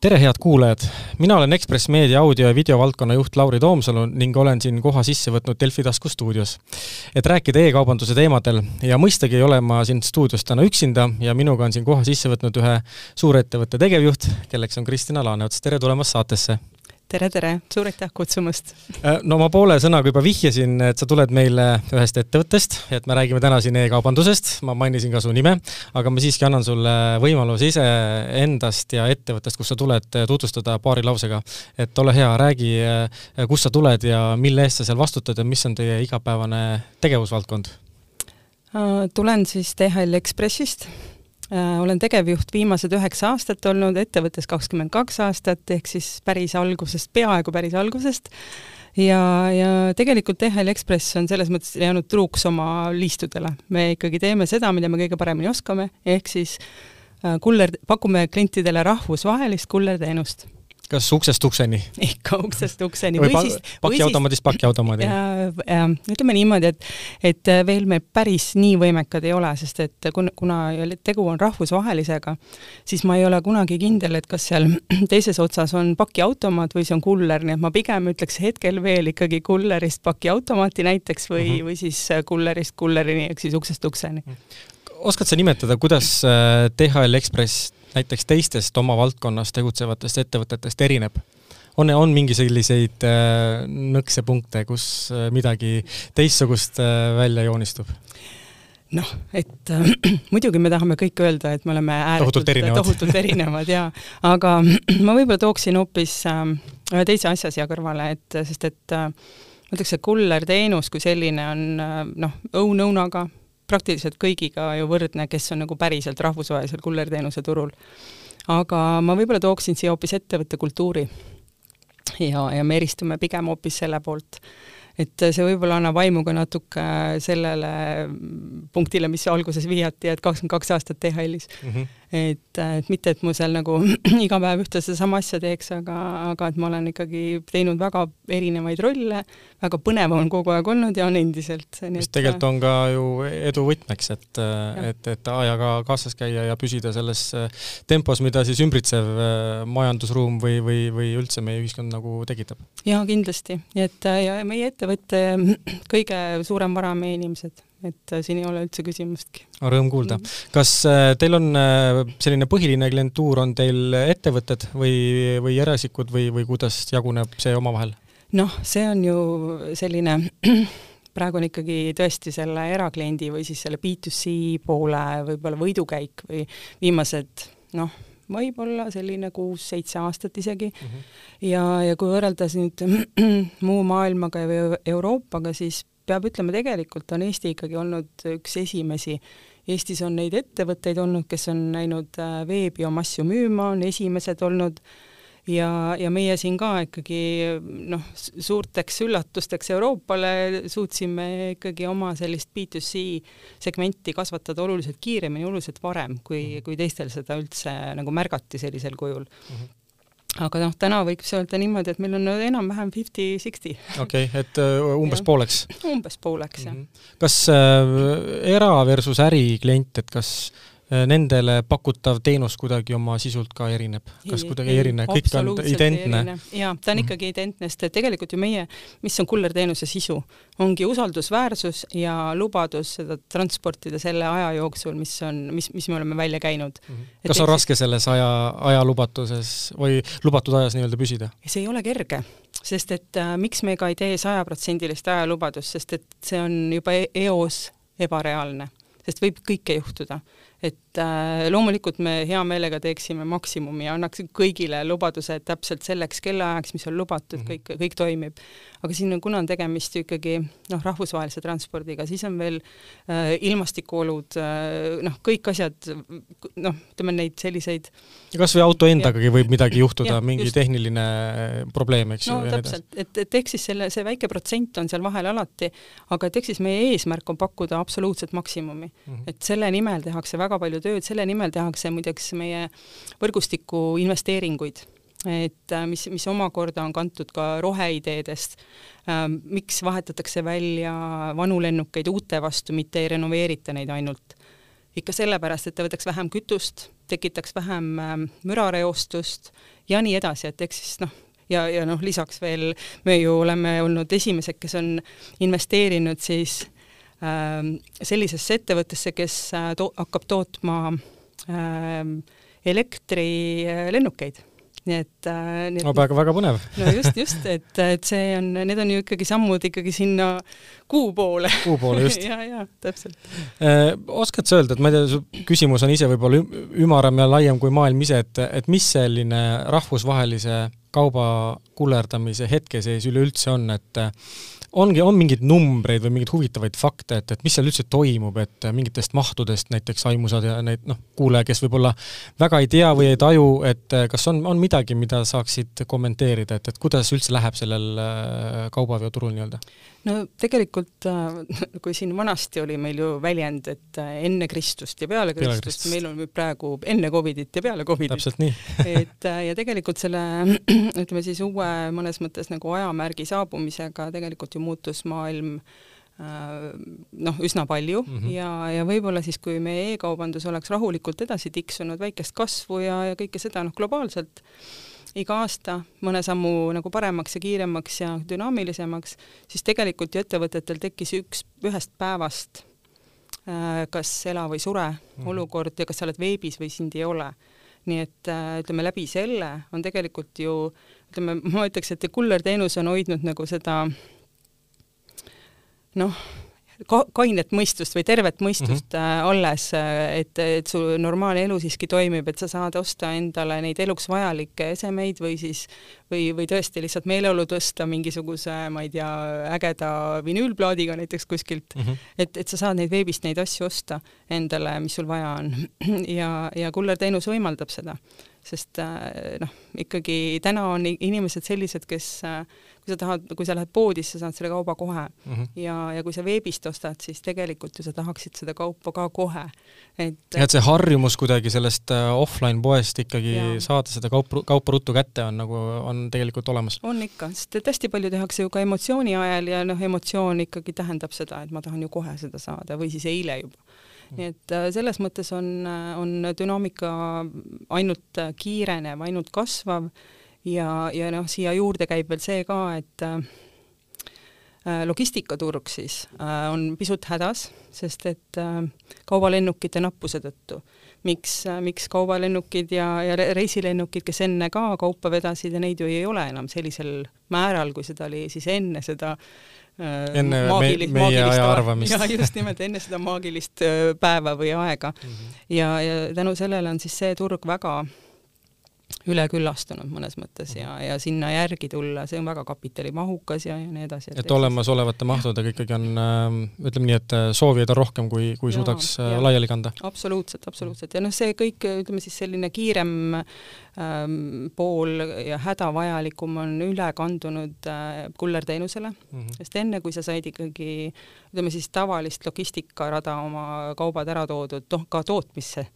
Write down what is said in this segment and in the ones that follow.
tere, head kuulajad! mina olen Ekspress Meedia audio- ja videovaldkonna juht Lauri Toomsalu ning olen siin koha sisse võtnud Delfi tasku stuudios. et rääkida e-kaubanduse teemadel ja mõistagi ei ole ma siin stuudios täna üksinda ja minuga on siin koha sisse võtnud ühe suurettevõtte tegevjuht, kelleks on Kristina Laaneots, tere tulemast saatesse! Tere, tere, suur aitäh kutsumast! Äh, no ma poole sõnaga juba vihjasin, et sa tuled meile ühest ettevõttest, et me räägime täna siin e-kaubandusest, ma mainisin ka su nime, aga ma siiski annan sulle võimaluse iseendast ja ettevõttest, kust sa tuled, tutvustada paari lausega. et ole hea, räägi, äh, kust sa tuled ja mille eest sa seal vastutad ja mis on teie igapäevane tegevusvaldkond? Äh, tulen siis DHL Ekspressist olen tegevjuht viimased üheksa aastat olnud, ettevõttes kakskümmend kaks aastat, ehk siis päris algusest, peaaegu päris algusest, ja, ja tegelikult DHL Express on selles mõttes jäänud truuks oma liistudele. me ikkagi teeme seda, mida me kõige paremini oskame, ehk siis äh, kuller, pakume klientidele rahvusvahelist kullerteenust kas uksest ukseni? ikka uksest ukseni või, või siis pakiautomaadist pakiautomaadi? ütleme niimoodi, et, et veel me päris nii võimekad ei ole, sest et kuna, kuna tegu on rahvusvahelisega, siis ma ei ole kunagi kindel, et kas seal teises otsas on pakiautomaat või see on kuller, nii et ma pigem ütleks hetkel veel ikkagi kullerist pakiautomaati näiteks või mm, -hmm. või siis kullerist kullerini ehk siis uksest ukseni. oskad sa nimetada, kuidas DHL äh, Express näiteks teistest oma valdkonnas tegutsevatest ettevõtetest erineb? on, on mingi selliseid äh, nõksepunkte, kus äh, midagi teistsugust äh, välja joonistub? noh, et äh, muidugi me tahame kõik öelda, et me oleme tohutult erinevad, tohutult erinevad jaa, aga ma võib-olla tooksin hoopis äh, ühe teise asja siia kõrvale, et sest et äh, ma ütleks, et kullerteenus kui selline on äh, noh, õunõunaga praktiliselt kõigiga ju võrdne, kes on nagu päriselt rahvusvahelisel kullerteenuse turul. aga ma võib-olla tooksin siia hoopis ettevõtte kultuuri. ja, ja me eristume pigem hoopis selle poolt et see võib-olla annab aimu ka natuke sellele punktile, mis alguses vihjati, et kakskümmend kaks aastat DHL-is mm. -hmm. Et, et mitte, et ma seal nagu iga päev ühte sedasama asja teeks, aga, aga et ma olen ikkagi teinud väga erinevaid rolle, väga põnev on kogu aeg olnud ja on endiselt. mis tegelikult on ka ju edu võtmeks, et, et, et ajaga kaasas käia ja püsida selles tempos, mida siis ümbritsev äh, majandusruum või, või, või üldse meie ühiskond nagu tekitab. jaa, kindlasti, et ja meie ette ettevõtte kõige suurem vara on meie inimesed, et äh, siin ei ole üldse küsimustki. Rõõm kuulda. Mm. kas äh, teil on äh, selline põhiline klientuur, on teil ettevõtted või, või eraisikud või, või kuidas jaguneb see omavahel? noh, see on ju selline praegu on ikkagi tõesti selle erakliendi või siis selle B2C poole võib-olla võidukäik või viimased noh, võib-olla selline kuus-seitse aastat isegi mm. -hmm. ja, ja kui võrrelda nüüd muu maailmaga või Euroopaga, siis peab ütlema, tegelikult on Eesti ikkagi olnud üks esimesi. Eestis on neid ettevõtteid olnud, kes on läinud äh, veebi oma asju müüma, on esimesed olnud ja, ja meie siin ka ikkagi noh, suurteks üllatusteks Euroopale suutsime ikkagi oma sellist B2C segmenti kasvatada oluliselt kiiremini, oluliselt varem, kui, mhm. kui teistel seda üldse nagu märgati sellisel kujul mm. -hmm aga noh, täna võiks öelda niimoodi, et meil on enam-vähem fifty-sixty. okei okay,, et uh, umbes ja. pooleks? umbes pooleks, jah. -hmm. kas äh, era versus äriklient, et kas äh, Äh, nendele pakutav teenus kuidagi oma sisult ka erineb? kas ei, kuidagi ei erine, kõik on identne? jaa, ta on mhm. ikkagi identne, sest tegelikult ju meie, mis on kullerteenuse sisu, ongi usaldusväärsus ja lubadus seda transportida selle aja jooksul, mis on, mis, mis me oleme välja käinud mm. -hmm. kas on raske selles aja, ajalubatuses või lubatud ajas nii-öelda püsida? see ei ole kerge sest et äh, miks me ka ei tee sajaprotsendilist ajalubadust, sest et see on juba e eos ebareaalne, sest võib kõike juhtuda et äh, loomulikult me hea meelega teeksime maksimumi ja annaks kõigile lubaduse täpselt selleks kellaajaks, mis on lubatud mm, -hmm. kõik, kõik toimib. aga siin on, kuna on tegemist ju ikkagi noh, rahvusvahelise transpordiga, siis on veel äh, ilmastikuolud äh,, noh, kõik asjad, noh, ütleme neid selliseid kas või auto endagagi võib midagi juhtuda, mingi just. tehniline äh, probleem, eks ju. no täpselt, et, et ehk siis selle, see väike protsent on seal vahel alati, aga et ehk siis meie eesmärk on pakkuda absoluutset maksimumi mm. -hmm. et selle nimel tehakse väga palju tööd, selle nimel tehakse muideks meie võrgustiku investeeringuid, et äh, mis, mis omakorda on kantud ka roheideedest, ähm, miks vahetatakse välja vanu lennukeid uute vastu, mitte ei renoveerita neid ainult. ikka sellepärast, et ta võtaks vähem kütust, tekitaks vähem ähm, mürareostust ja nii edasi, et eks siis noh, ja, ja noh, lisaks veel me ju oleme olnud esimesed, kes on investeerinud siis äh, sellisesse ettevõttesse, kes äh, to hakkab tootma äh, elektrilennukeid nii et äh,. no väga, väga põnev. no just, just, et, et see on, need on ju ikkagi sammud ikkagi sinna kuu poole. kuu poole, just ja, ja täpselt äh,. oskad sa öelda, et ma ei tea, su küsimus on ise võib-olla ümaram ja laiem kui maailm ise, et, et mis selline rahvusvahelise kauba kullerdamise hetke sees üleüldse on, et ongi, on mingeid numbreid või mingeid huvitavaid fakte, et, et mis seal üldse toimub, et mingitest mahtudest näiteks aimu saada ja neid noh, kuulaja, kes võib-olla väga ei tea või ei taju, et kas on, on midagi, mida saaksid kommenteerida, et, et kuidas üldse läheb sellel äh, kaubaveoturul nii-öelda? No tegelikult äh, kui siin vanasti oli meil ju väljend, et äh, enne Kristust ja peale Kristust, Kristust., meil on praegu enne Covidit ja peale Covidit. täpselt nii et äh, ja tegelikult selle ütleme siis uue mõnes mõttes nagu ajamärgi saabumisega tegelikult ju muutus maailm noh, üsna palju mm -hmm. ja, ja võib-olla siis, kui meie e-kaubandus oleks rahulikult edasi tiksunud, väikest kasvu ja, ja kõike seda noh, globaalselt iga aasta mõne sammu nagu paremaks ja kiiremaks ja dünaamilisemaks, siis tegelikult ju ettevõtetel tekkis üks, ühest päevast äh, kas ela või sure mm olukord ja kas sa oled veebis või sind ei ole. nii et äh, ütleme, läbi selle on tegelikult ju ütleme, ma ütleks, et kullerteenus on hoidnud nagu seda noh, kainet mõistust või tervet mõistust mm -hmm. alles, äh, et, et su normaalne elu siiski toimib, et sa saad osta endale neid eluks vajalikke esemeid või siis või, või tõesti lihtsalt meeleolu tõsta mingisuguse, ma ei tea, ägeda vinüülplaadiga näiteks kuskilt mm, -hmm. et, et sa saad neid veebist neid asju osta endale, mis sul vaja on. ja, ja kullerteenus võimaldab seda sest äh, noh, ikkagi täna on inimesed sellised, kes kui sa tahad, kui sa lähed poodi, siis sa saad selle kauba kohe mm. -hmm. ja, ja kui sa veebist ostad, siis tegelikult ju sa tahaksid seda kaupa ka kohe. et ja et see harjumus kuidagi sellest äh, offline poest ikkagi ja. saada seda kaupa, kaupa ruttu kätte on nagu, on tegelikult olemas? on ikka, sest et hästi palju tehakse ju ka emotsiooni ajal ja noh, emotsioon ikkagi tähendab seda, et ma tahan ju kohe seda saada või siis eile juba. Nii et äh, selles mõttes on, äh, on dünaamika ainult kiirenev, ainult kasvav ja, ja noh, siia juurde käib veel see ka, et äh, logistikaturg siis äh, on pisut hädas, sest et äh, kaubalennukite nappuse tõttu. miks äh,, miks kaubalennukid ja, ja reisilennukid, kes enne ka kaupa vedasid ja neid ju ei ole enam sellisel määral, kui seda oli siis enne seda äh, enne maagilist, me, meie aja arvamist. ja just nimelt enne seda maagilist äh, päeva või aega mm. -hmm. ja, ja tänu sellele on siis see turg väga äh, üleküllastunud mõnes mõttes ja, ja sinna järgi tulla, see on väga kapitalimahukas ja, ja nii edasi. et, et olemasolevate mahtudega ikkagi on äh,, ütleme nii, et äh, soovijaid on rohkem, kui, kui ja, suudaks äh, ja, laiali kanda? absoluutselt, absoluutselt ja noh, see kõik, ütleme siis selline kiirem ähm, pool ja hädavajalikum on üle kandunud äh, kullerteenusele mm, -hmm. sest enne, kui sa said ikkagi ütleme siis tavalist logistikarada oma kaubad ära toodud, noh ka tootmisse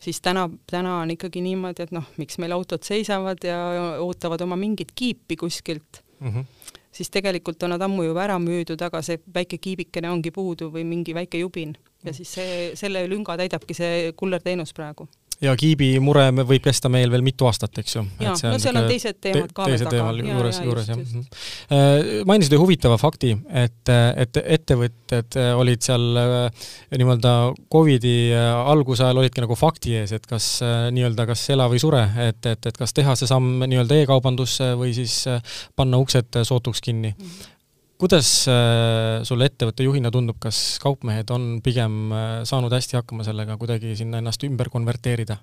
siis täna, täna on ikkagi niimoodi, et noh, miks meil autod seisavad ja ootavad oma mingit kiipi kuskilt. Mm, -hmm. siis tegelikult on nad ammu juba ära müüdud, aga see väike kiibikene ongi puudu või mingi väike jubin. Ja siis see, selle lünga täidabki see kullerteenus praegu ja kiibi mure võib kesta meil veel mitu aastat, eks ju. jaa, no seal on teised teemad ka veel taga. juures, juures jah. Äh, mainisid ühe huvitava fakti, et, et ettevõtted olid seal äh, nii-öelda Covidi äh, alguse ajal olidki nagu fakti ees, et kas nii-öelda kas ela või sure, et, et, et kas teha see samm nii-öelda e-kaubandusse või siis panna uksed sootuks kinni mm. -hmm kuidas äh, sulle ettevõtte juhina tundub, kas kaupmehed on pigem äh, saanud hästi hakkama sellega kuidagi sinna ennast ümber konverteerida?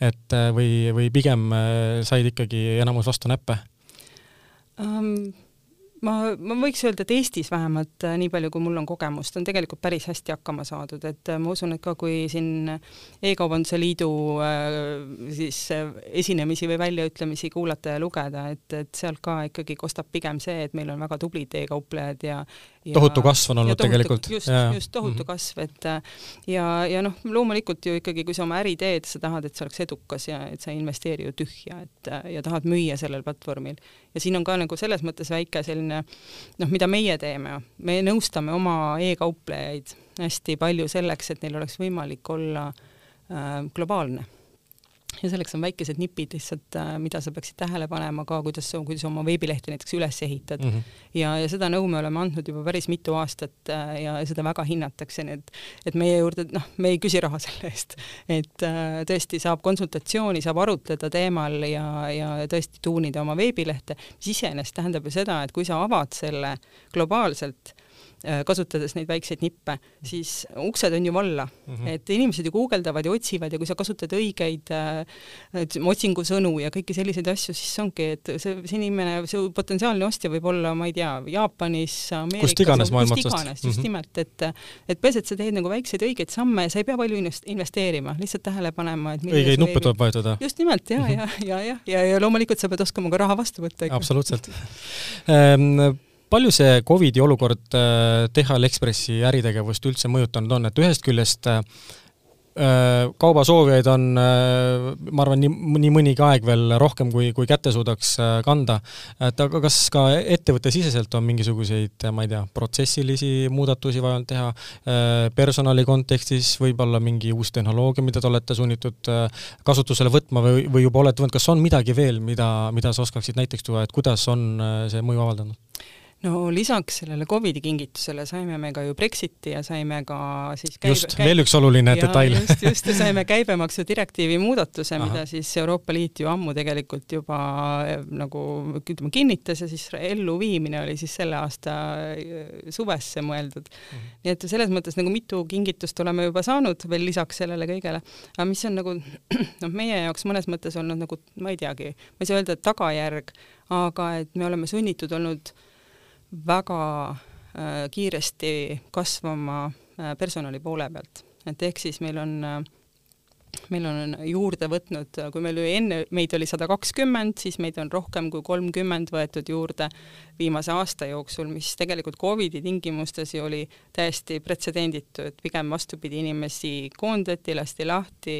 et äh, või, või pigem said ikkagi enamus vastu näppe um,? Ma, ma võiks öelda, et Eestis vähemalt äh, nii palju, kui mul on kogemust, on tegelikult päris hästi hakkama saadud, et äh, ma usun, et ka kui siin E-kaubanduse Liidu äh, siis esinemisi või väljaütlemisi kuulata ja lugeda, et, et sealt ka ikkagi kostab pigem see, et meil on väga tublid e-kauplejad ja ja, tohutu kasv on olnud tohutu, tegelikult. just, just tohutu mm -hmm. kasv, et ja, ja noh, loomulikult ju ikkagi, kui sa oma äri teed, sa tahad, et see oleks edukas ja et sa ei investeeri ju tühja, et ja tahad müüa sellel platvormil. ja siin on ka nagu selles mõttes väike selline noh, mida meie teeme, me nõustame oma e-kauplejaid hästi palju selleks, et neil oleks võimalik olla äh, globaalne ja selleks on väikesed nipid lihtsalt, äh, mida sa peaksid tähele panema ka, kuidas, kuidas oma veebilehti näiteks üles ehitad mm. -hmm. ja, ja seda nõu me oleme andnud juba päris mitu aastat äh, ja seda väga hinnatakse, nii et, et meie juurde, noh, me ei küsi raha selle eest. et äh, tõesti saab konsultatsiooni, saab arutleda teemal ja, ja tõesti tuunida oma veebilehte, mis iseenesest tähendab ju seda, et kui sa avad selle globaalselt kasutades neid väikseid nippe, siis uksed on ju valla mm, -hmm. et inimesed ju guugeldavad ja otsivad ja kui sa kasutad õigeid äh, otsingusõnu ja kõiki selliseid asju, siis ongi, et see, see inimene, see potentsiaalne ostja võib olla, ma ei tea, Jaapanis, Ameerikas, kust iganes maailma otsast. just -hmm. nimelt, et et peaasi, et sa teed nagu väikseid õigeid samme ja sa ei pea palju investeerima, lihtsalt tähele panema, et õigeid nuppe tuleb vajutada. just nimelt, ja mm, -hmm. ja, ja, ja, ja, ja loomulikult sa pead oskama ka raha vastu võtta. absoluutselt ehm, palju see Covidi olukord äh, DHL Expressi äritegevust üldse mõjutanud on, et ühest küljest äh, äh, kaubasoovijaid on, ma arvan, nii, nii mõnigi aeg veel rohkem, kui, kui kätte suudaks kanda. et aga kas ka ettevõttesiseselt on mingisuguseid, ma ei tea, protsessilisi muudatusi vaja teha, personali kontekstis võib-olla mingi uus tehnoloogia, mida te olete sunnitud kasutusele võtma või, või juba olete võtnud, kas on midagi veel, mida, mida sa oskaksid näiteks tuua, et kuidas on see mõju avaldanud? No lisaks sellele Covidi kingitusele saime me ka ju Brexiti ja saime ka siis käibe, just, veel üks oluline ja, detail. just, just, ja saime käibemaksu direktiivi muudatuse, mida siis Euroopa Liit ju ammu tegelikult juba eh, nagu ütleme, kinnitas ja siis elluviimine oli siis selle aasta eh, suvesse mõeldud mm. -hmm. nii et selles mõttes nagu mitu kingitust oleme juba saanud veel lisaks sellele kõigele, aga mis on nagu noh, meie jaoks mõnes mõttes olnud nagu ma ei teagi, ma ei saa öelda, et tagajärg, aga et me oleme sunnitud olnud väga äh, kiiresti kasvama äh, personali poole pealt, et ehk siis meil on äh, meil on juurde võtnud, kui meil oli enne, meid oli sada kakskümmend, siis meid on rohkem kui kolmkümmend võetud juurde viimase aasta jooksul, mis tegelikult Covidi tingimustes ju oli täiesti pretsedenditu, et pigem vastupidi, inimesi koondati, lasti lahti,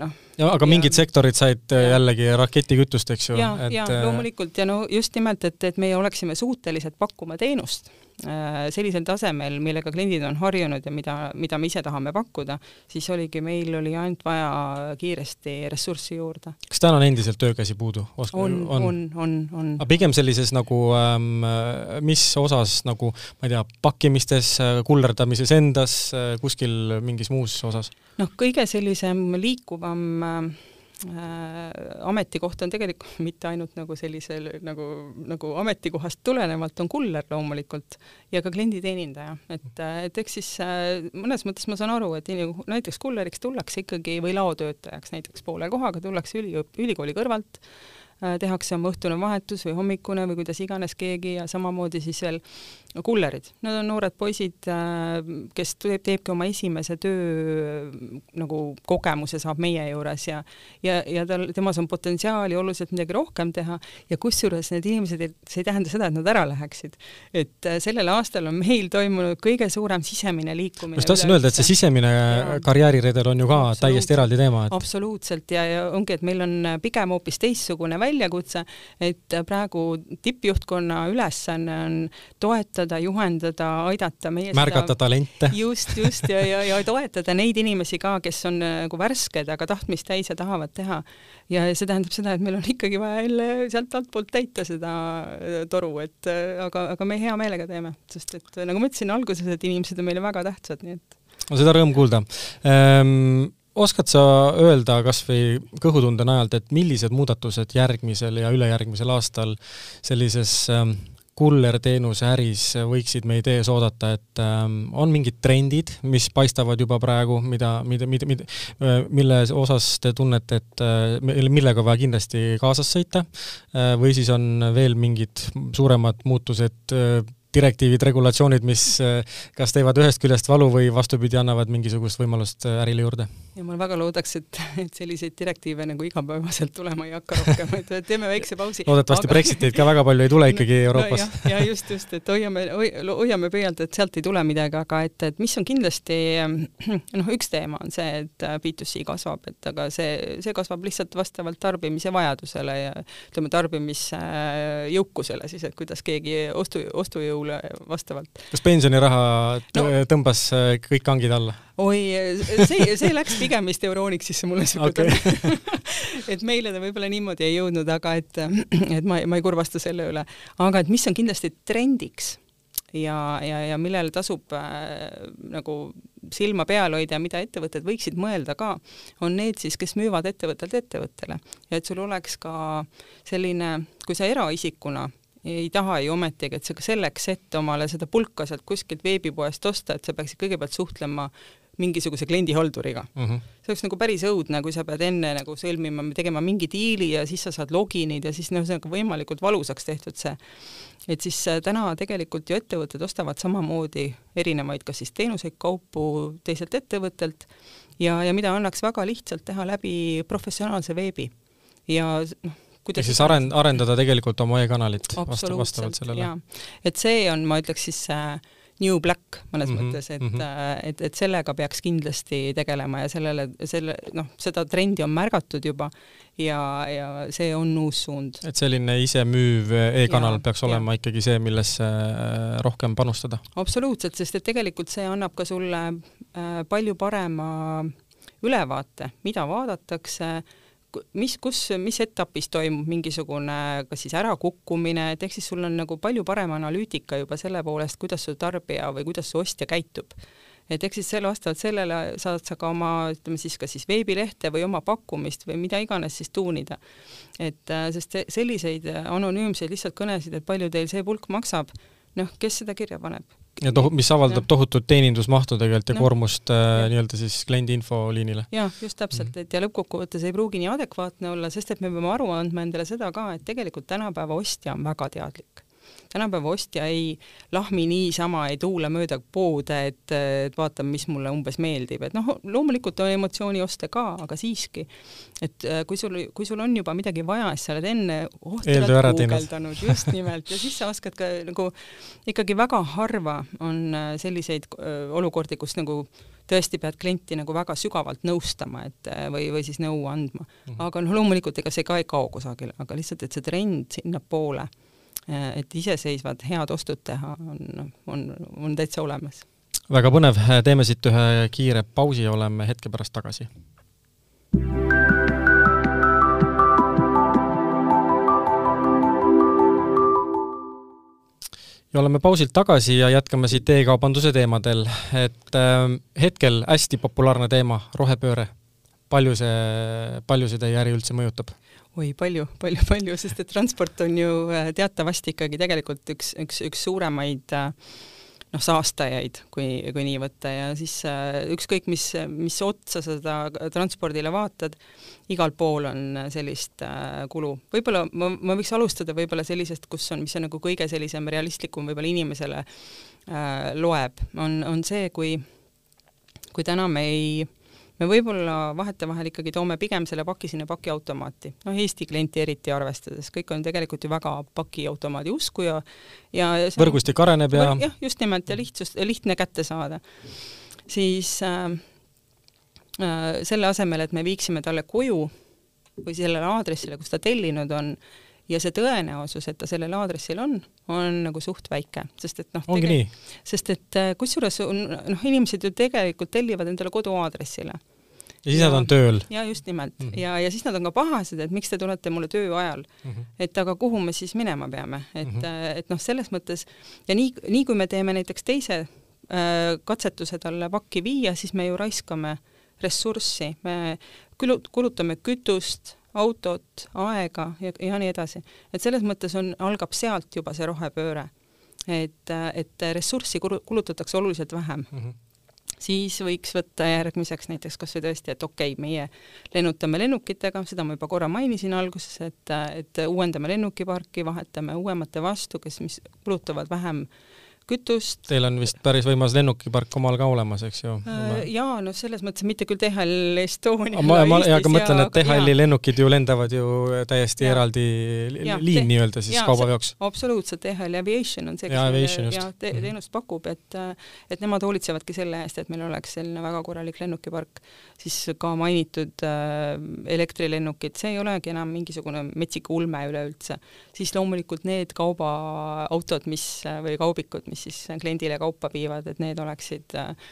noh. ja aga ja, mingid sektorid said ja, jällegi raketikütust, eks ju. ja, ja loomulikult ja no just nimelt, et, et meie oleksime suutelised pakkuma teenust Äh, sellisel tasemel, millega kliendid on harjunud ja mida, mida me ise tahame pakkuda, siis oligi, meil oli ainult vaja kiiresti ressurssi juurde. kas täna on endiselt töökäsi puudu? on, on, on, on, on. aga pigem sellises nagu ähm,, mis osas nagu, ma ei tea, pakkimistes, kullerdamises endas, kuskil mingis muus osas? noh, kõige sellisem liikuvam äh, Äh, ametikoht on tegelikult mitte ainult nagu sellisel nagu, nagu ametikohast tulenevalt on kuller loomulikult ja ka klienditeenindaja, et, et eks siis äh, mõnes mõttes ma saan aru, et näiteks kulleriks tullakse ikkagi või laotöötajaks näiteks poole kohaga tullakse üli, ülikooli kõrvalt Äh, tehakse oma õhtune vahetus või hommikune või kuidas iganes keegi ja samamoodi siis veel kullerid. Nad on noored poisid, äh, kes teeb, teebki oma esimese töö nagu kogemuse saab meie juures ja ja, ja tal, temas on potentsiaali oluliselt midagi rohkem teha ja kusjuures need inimesed, see ei tähenda seda, et nad ära läheksid. et äh, sellel aastal on meil toimunud kõige suurem sisemine liikumine. just tahtsin öelda, et see sisemine ja. karjääriredel on ju ka täiesti eraldi teema et.... absoluutselt ja, ja ongi, et meil on pigem hoopis teistsugune välja väljakutse, et praegu tippjuhtkonna ülesanne on toetada, juhendada, aidata meie märgata seda, talente. just, just, ja, ja, ja toetada neid inimesi ka, kes on nagu värsked, aga tahtmist täis ja tahavad teha. ja see tähendab seda, et meil on ikkagi vaja jälle sealt altpoolt täita seda toru, et aga, aga me hea meelega teeme, sest et nagu ma ütlesin alguses, et inimesed on meile väga tähtsad, nii et no seda rõõm kuulda ehm oskad sa öelda kas või kõhutunde najalt, et millised muudatused järgmisel ja ülejärgmisel aastal sellises ähm, kullerteenuse äris võiksid meid ees oodata, et ähm, on mingid trendid, mis paistavad juba praegu, mida, mida, mida, mida, äh, mille osas te tunnete, et äh, millega vaja kindlasti kaasas sõita äh, või siis on veel mingid suuremad muutused direktiivid, regulatsioonid, mis kas teevad ühest küljest valu või vastupidi, annavad mingisugust võimalust ärile juurde? Ja ma väga loodaks, et, et selliseid direktiive nagu igapäevaselt tulema ei hakka rohkem, et teeme väikse pausi. loodetavasti aga... Brexiteid ka väga palju ei tule ikkagi no, Euroopas no,. ja just, just, et hoiame, hoiame pöialt, et sealt ei tule midagi, aga et, et mis on kindlasti noh, üks teema on see, et B2C kasvab, et aga see, see kasvab lihtsalt vastavalt tarbimise vajadusele ja ütleme, tarbimisjõukusele siis, et kuidas keegi ostu, ostujõu jõule vastavalt. kas pensioniraha no, tõmbas kõik kangid alla? Oi, see, see läks pigem vist Euronixisse mulle siuke Okei. tunne et meile ta võib-olla niimoodi ei jõudnud, aga et, et ma, ma ei kurvasta selle üle. aga et mis on kindlasti trendiks ja, ja, ja millele tasub äh, nagu silma peal hoida ja mida ettevõtted võiksid mõelda ka, on need siis, kes müüvad ettevõttelt ettevõttele. ja et sul oleks ka selline, kui sa eraisikuna ei taha ju ometigi, et sa ka selleks, et omale seda pulka sealt kuskilt veebipoest osta, et sa peaksid kõigepealt suhtlema mingisuguse kliendihalduriga mm. -hmm. see oleks nagu päris õudne, kui sa pead enne nagu sõlmima, tegema mingi diili ja siis sa saad login'id ja siis noh, see on nagu võimalikult valusaks tehtud see. et siis äh, täna tegelikult ju ettevõtted ostavad samamoodi erinevaid, kas siis teenuseid, kaupu teiselt ettevõttelt ja, ja mida annaks väga lihtsalt teha läbi professionaalse veebi. ja noh, ehk siis arend-, arendada tegelikult oma e-kanalit vastu, vastavalt sellele. et see on, ma ütleks siis äh, new black mõnes mm -hmm, mõttes, et mm. -hmm. et, et sellega peaks kindlasti tegelema ja sellele, selle, noh, seda trendi on märgatud juba ja, ja see on uus suund. et selline isemüüv e-kanal Jaa, peaks olema ikkagi see, millesse äh, rohkem panustada. absoluutselt, sest et tegelikult see annab ka sulle äh, palju parema ülevaate, mida vaadatakse, mis, kus, mis etapis toimub mingisugune kas siis ärakukkumine, et ehk siis sul on nagu palju parem analüütika juba selle poolest, kuidas su tarbija või kuidas su ostja käitub. et ehk siis selle, vastavalt sellele saad sa ka oma, ütleme siis kas siis veebilehte või oma pakkumist või mida iganes siis tuunida. et äh, sest selliseid anonüümseid lihtsalt kõnesid, et palju teil see pulk maksab, noh, kes seda kirja paneb? Ja tohu-, mis avaldab Jah. tohutut teenindusmahtu tegelikult ja Noh. koormust äh, nii-öelda siis kliendi infoliinile. jah, just täpselt, et ja lõppkokkuvõttes ei pruugi nii adekvaatne olla, sest et me peame aru andma endale seda ka, et tegelikult tänapäeva ostja on väga teadlik. Tänapäeva ostja ei lahmi niisama, ei tuule mööda poode, et, et vaatame, mis mulle umbes meeldib, et noh, loomulikult on emotsioonioste ka, aga siiski, et äh, kui sul, kui sul on juba midagi vaja, siis sa oled enne teinud. guugeldanud, just nimelt, ja siis sa oskad ka nagu ikkagi väga harva on äh, selliseid öö, olukordi, kus nagu tõesti pead klienti nagu väga sügavalt nõustama, et äh, või, või siis nõu andma. Mhm. aga noh, loomulikult ega see ka ei kao kusagile, aga lihtsalt, et see trend sinnapoole, et iseseisvad head ostud teha, on, on, on täitsa olemas. väga põnev, teeme siit ühe kiire pausi, oleme hetke pärast tagasi. ja oleme pausilt tagasi ja jätkame siit e-kaubanduse teemadel, et äh, hetkel hästi populaarne teema, rohepööre. palju see, palju see teie äri üldse mõjutab? Oi, palju, palju, palju, sest et transport on ju äh, teatavasti ikkagi tegelikult üks, üks, üks suuremaid äh, noh, saastajaid, kui, kui nii võtta ja siis äh, ükskõik, mis, mis otsa sa seda transpordile vaatad, igal pool on sellist äh, kulu. võib-olla ma, ma võiks alustada võib-olla sellisest, kus on, mis on nagu kõige sellisem realistlikum võib-olla inimesele äh, loeb, on, on see, kui, kui täna me ei me võib-olla vahetevahel ikkagi toome pigem selle paki sinna pakiautomaati, noh Eesti klienti eriti arvestades, kõik on tegelikult ju väga pakiautomaadi usku ja ja võrgustik areneb ja jah, just nimelt ja lihtsust, lihtne kätte saada. siis äh, äh, selle asemel, et me viiksime talle koju või sellele aadressile, kus ta tellinud on, ja see tõenäosus, et ta sellel aadressil on, on nagu suht väike, sest et noh, ongi nii. sest et äh, kusjuures on- noh, inimesed ju tegelikult tellivad endale koduaadressile ja siis nad on tööl. ja just nimelt mm. -hmm. ja, ja siis nad on ka pahased, et miks te tulete mulle töö ajal mm, -hmm. et aga kuhu me siis minema peame, et mm. -hmm. et noh, selles mõttes ja nii, nii kui me teeme näiteks teise äh, katsetuse talle pakki viia, siis me ju raiskame ressurssi, me kulutame kütust, autot, aega ja, ja nii edasi. et selles mõttes on, algab sealt juba see rohepööre. et, et ressurssi kulu- kulutatakse oluliselt vähem Mm -hmm. Siis võiks võtta järgmiseks näiteks kas või tõesti, et okei okay,, meie lennutame lennukitega, seda ma juba korra mainisin alguses, et, et uuendame lennukiparki, vahetame uuemate vastu, kes, mis kulutavad vähem kütust. Teil on vist päris võimas lennukipark omal ka olemas, eks ju? jaa, no selles mõttes mitte küll DHL Estonia ma, ma, ja aga mõtlen, et ja- DHL-i lennukid ju lendavad ju täiesti Jaa. eraldi Jaa, liin nii-öelda siis jaa, kaubaveoks. absoluutselt, DHL Aviation on see, Jaa, kes jah, te, Mhm. teenust pakub, et et nemad hoolitsevadki selle eest, et meil oleks selline väga korralik lennukipark. siis ka mainitud äh, elektrilennukid, see ei olegi enam mingisugune metsik ulme üleüldse. siis loomulikult need kaubaautod, mis või kaubikud, mis siis kliendile kaupa viivad, et need oleksid äh,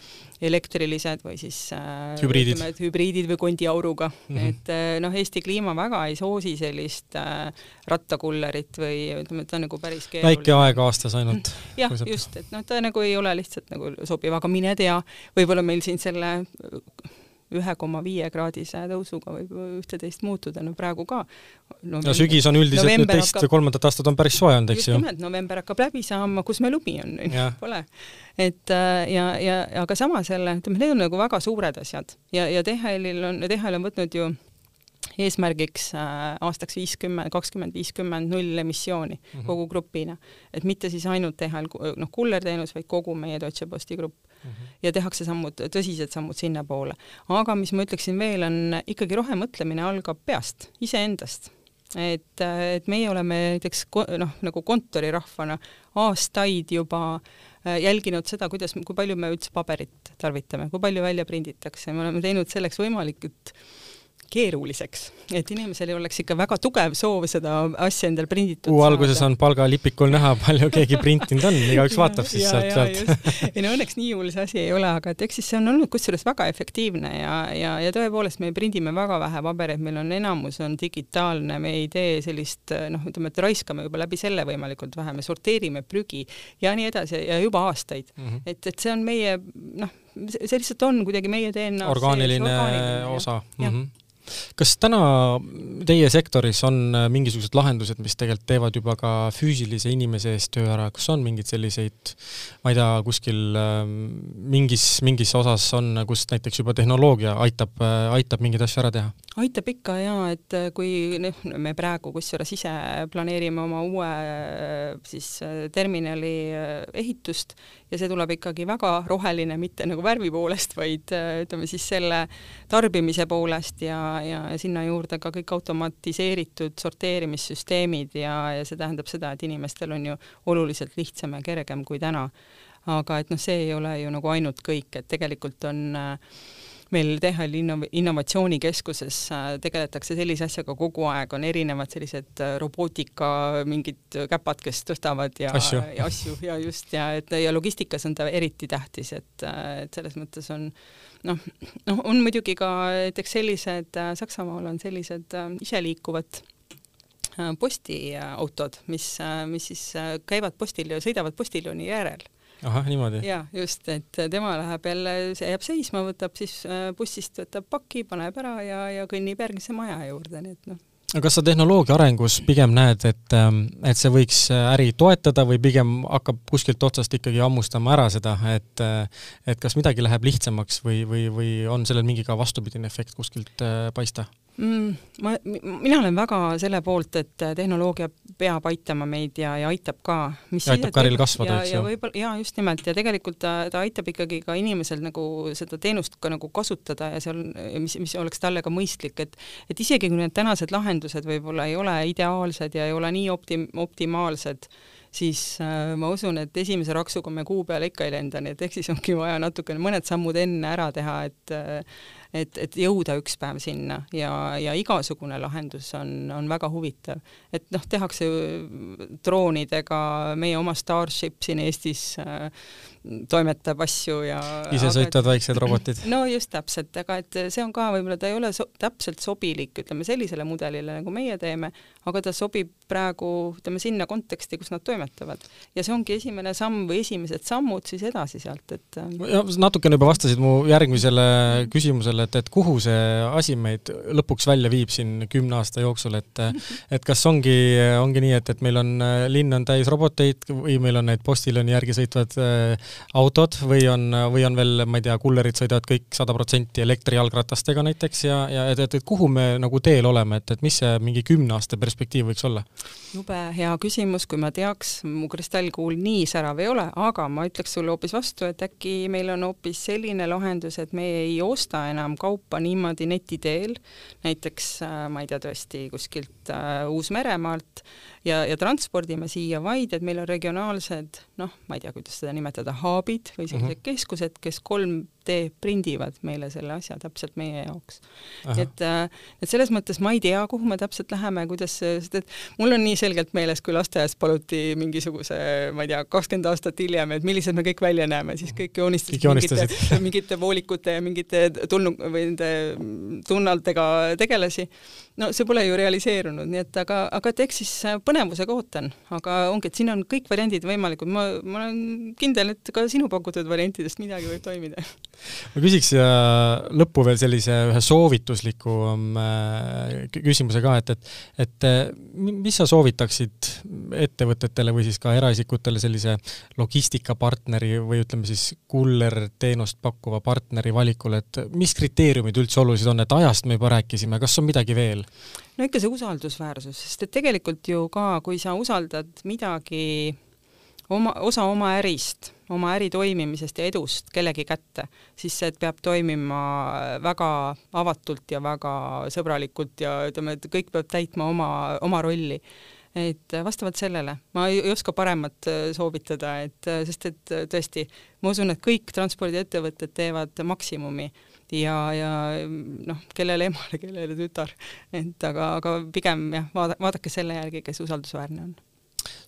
elektrilised või siis äh, hübriidid, ütleme, hübriidid või kondiauruga mm, -hmm. et äh, noh, Eesti kliima väga ei soosi sellist rattakullerit või ütleme, et ta on nagu päris keeruline. väike aeg aastas ainult. jah, just, et noh, ta nagu ei ole lihtsalt nagu sobiv, aga mine tea, võib-olla meil siin selle ühe koma viie kraadise tõusuga võib ühte-teist muutuda, no praegu ka. no sügis on üldiselt nüüd teist hakkab, kolmandat aastat on päris soe olnud, eks ju. just nimelt, november hakkab läbi saama, kus me lumi on, pole. et äh, ja, ja aga samas jälle, ütleme, need on nagu väga suured asjad ja, ja DHL-il on, DHL on võtnud ju eesmärgiks äh, aastaks viiskümmend, kakskümmend viiskümmend null emissiooni mm -hmm. kogu grupina. et mitte siis ainult DHL, noh, kullerteenus, vaid kogu meie Deutsche Posti grupp mm. -hmm. ja tehakse sammud, tõsised sammud sinnapoole. aga mis ma ütleksin veel, on ikkagi rohemõtlemine algab peast, iseendast et, et meie oleme näiteks noh, nagu kontorirahvana aastaid juba äh, jälginud seda, kuidas, kui palju me üldse paberit tarvitame, kui palju välja prinditakse, me oleme teinud selleks võimalikult keeruliseks, et inimesel ei oleks ikka väga tugev soov seda asja endal prinditud kuu alguses on palgalipikul näha, palju keegi printinud on, igaüks vaatab siis sealt, sealt. ei no õnneks nii hull see asi ei ole, aga et eks siis see on olnud kusjuures väga efektiivne ja, ja, ja tõepoolest me prindime väga vähe pabereid, meil on enamus on digitaalne, me ei tee sellist noh, ütleme, et raiskame juba läbi selle võimalikult vähe, me sorteerime prügi ja nii edasi ja juba aastaid mm. -hmm. et, et see on meie noh, see lihtsalt on kuidagi meie DNA orgaaniline, orgaaniline osa. Mm -hmm kas täna teie sektoris on äh, mingisugused lahendused, mis tegelikult teevad juba ka füüsilise inimese eest töö ära, kas on mingeid selliseid, ma ei tea, kuskil ähm, mingis, mingis osas on, kus näiteks juba tehnoloogia aitab, äh, aitab mingeid asju ära teha? aitab ikka jaa, et äh, kui noh, me praegu kusjuures ise planeerime oma uue siis terminali ehitust ja see tuleb ikkagi väga roheline, mitte nagu värvi poolest, vaid ütleme siis selle tarbimise poolest ja, ja sinna juurde ka kõik automatiseeritud sorteerimissüsteemid ja, ja see tähendab seda, et inimestel on ju oluliselt lihtsam ja kergem kui täna. aga et noh, see ei ole ju nagu ainult kõik, et tegelikult on äh, meil DHL inno-, innovatsioonikeskuses äh, tegeletakse sellise asjaga kogu aeg, on erinevad sellised äh, robootika mingid käpad, kes tõstavad ja asju. ja, asju ja just ja et ja logistikas on ta eriti tähtis, et, et selles mõttes on noh, noh, on muidugi ka näiteks sellised, äh, Saksamaal on sellised äh, iseliikuvad äh, postiautod, mis, mis siis käivad postil ja sõidavad postiljoni järel ahah, niimoodi? jaa, just, et tema läheb jälle, see jääb seisma, võtab siis bussist, võtab paki, paneb ära ja, ja kõnnib järgmise maja juurde, nii et noh, aga kas sa tehnoloogia arengus pigem näed, et, ähm, et see võiks äh, äri toetada või pigem hakkab kuskilt otsast ikkagi hammustama ära seda, et äh, et kas midagi läheb lihtsamaks või, või, või on sellel mingi ka vastupidine efekt kuskilt äh, paista? Mm,? ma, mina olen väga selle poolt, et tehnoloogia peab aitama meid ja, ja aitab ka. ja aitab ka äril kasvada, eks ju. ja võib-olla, jaa, just nimelt, ja tegelikult ta, ta aitab ikkagi ka inimesel nagu seda teenust ka nagu kasutada ja seal, mis, mis oleks talle ka mõistlik, et et isegi kui need tänased lahendused võib-olla ei ole ideaalsed ja ei ole nii optim-, optimaalsed, siis äh, ma usun, et esimese raksuga me kuu peale ikka ei lenda, nii et ehk siis ongi vaja natukene mõned sammud enne ära teha, et äh, et, et jõuda üks päev sinna ja, ja igasugune lahendus on, on väga huvitav. et noh, tehakse droonidega, meie oma Starship siin Eestis äh, toimetab asju ja isesõitvad väiksed robotid. no just täpselt, aga et see on ka võib-olla, ta ei ole so täpselt sobilik, ütleme sellisele mudelile, nagu meie teeme, aga ta sobib praegu, ütleme sinna konteksti, kus nad toimetavad. ja see ongi esimene samm või esimesed sammud siis edasi sealt, et ähm, ja natukene juba vastasid mu järgmisele küsimusele, et, et kuhu see asi meid lõpuks välja viib siin kümne aasta jooksul, et et kas ongi, ongi nii, et, et meil on, linn on täis roboteid või meil on need postiljon'i järgi sõitvad äh, autod või on, või on veel, ma ei tea, kullerid sõidavad kõik sada protsenti elektrijalgratastega näiteks ja, ja et, et, et kuhu me nagu teel oleme, et, et mis see mingi kümne aasta perspektiiv võiks olla? jube hea küsimus, kui ma teaks, mu kristallkuul nii särav ei ole, aga ma ütleks sulle hoopis vastu, et äkki meil on hoopis selline lahendus, et me ei osta enam kaupa niimoodi neti teel, näiteks äh, ma ei tea, tõesti kuskilt äh, Uus-Meremaalt ja, ja transpordime siia, vaid et meil on regionaalsed noh, ma ei tea, kuidas seda nimetada, hub'id või sellised mm -hmm. keskused, kes kolm 3D prindivad meile selle asja täpselt meie jaoks. et, äh, et selles mõttes ma ei tea, kuhu me täpselt läheme, kuidas, sest et mul on nii selgelt meeles, kui lasteaias paluti mingisuguse, ma ei tea, kakskümmend aastat hiljem, et millised me kõik välja näeme, siis kõik joonistasid mingite, mingite voolikute ja mingite tulnud või nende tunnaltega tegelasi. No see pole ju realiseerunud, nii et aga, aga et eks siis äh, põnevusega ootan, aga ongi, et siin on kõik variandid võimalikud, ma, ma olen kindel, et ka sinu pakutud variantidest midagi võib toimida. Ma küsiks siia lõppu veel sellise ühe soovitusliku äh, küsimuse ka, et, et, et äh, mis sa soovitaksid ettevõtetele või siis ka eraisikutele sellise logistikapartneri või ütleme siis kullerteenust pakkuva partneri valikul, et mis kriteeriumid üldse olulised on, et ajast me juba rääkisime, kas on midagi veel? no ikka see usaldusväärsus, sest et tegelikult ju ka, kui sa usaldad midagi oma, osa oma ärist, oma äri toimimisest ja edust kellegi kätte, siis see peab toimima väga avatult ja väga sõbralikult ja ütleme, et kõik peab täitma oma, oma rolli et vastavalt sellele ma ei, ei oska paremat soovitada, et sest et tõesti, ma usun, et kõik transpordiettevõtted teevad maksimumi ja, ja noh, kellele emale, kellele tütar. et aga, aga pigem jah, vaada, vaadake selle järgi, kes usaldusväärne on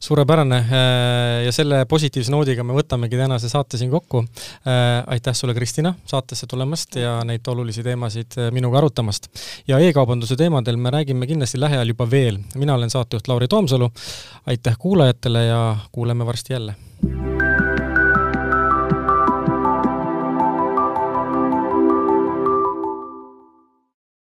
suurepärane äh, ja selle positiivse noodiga me võtamegi tänase saate siin kokku. Äh, aitäh sulle, Kristina, saatesse tulemast ja neid olulisi teemasid äh, minuga arutamast. ja e-kaubanduse teemadel me räägime kindlasti lähiajal juba veel. mina olen saatejuht Lauri Toomsalu. aitäh kuulajatele ja kuuleme varsti jälle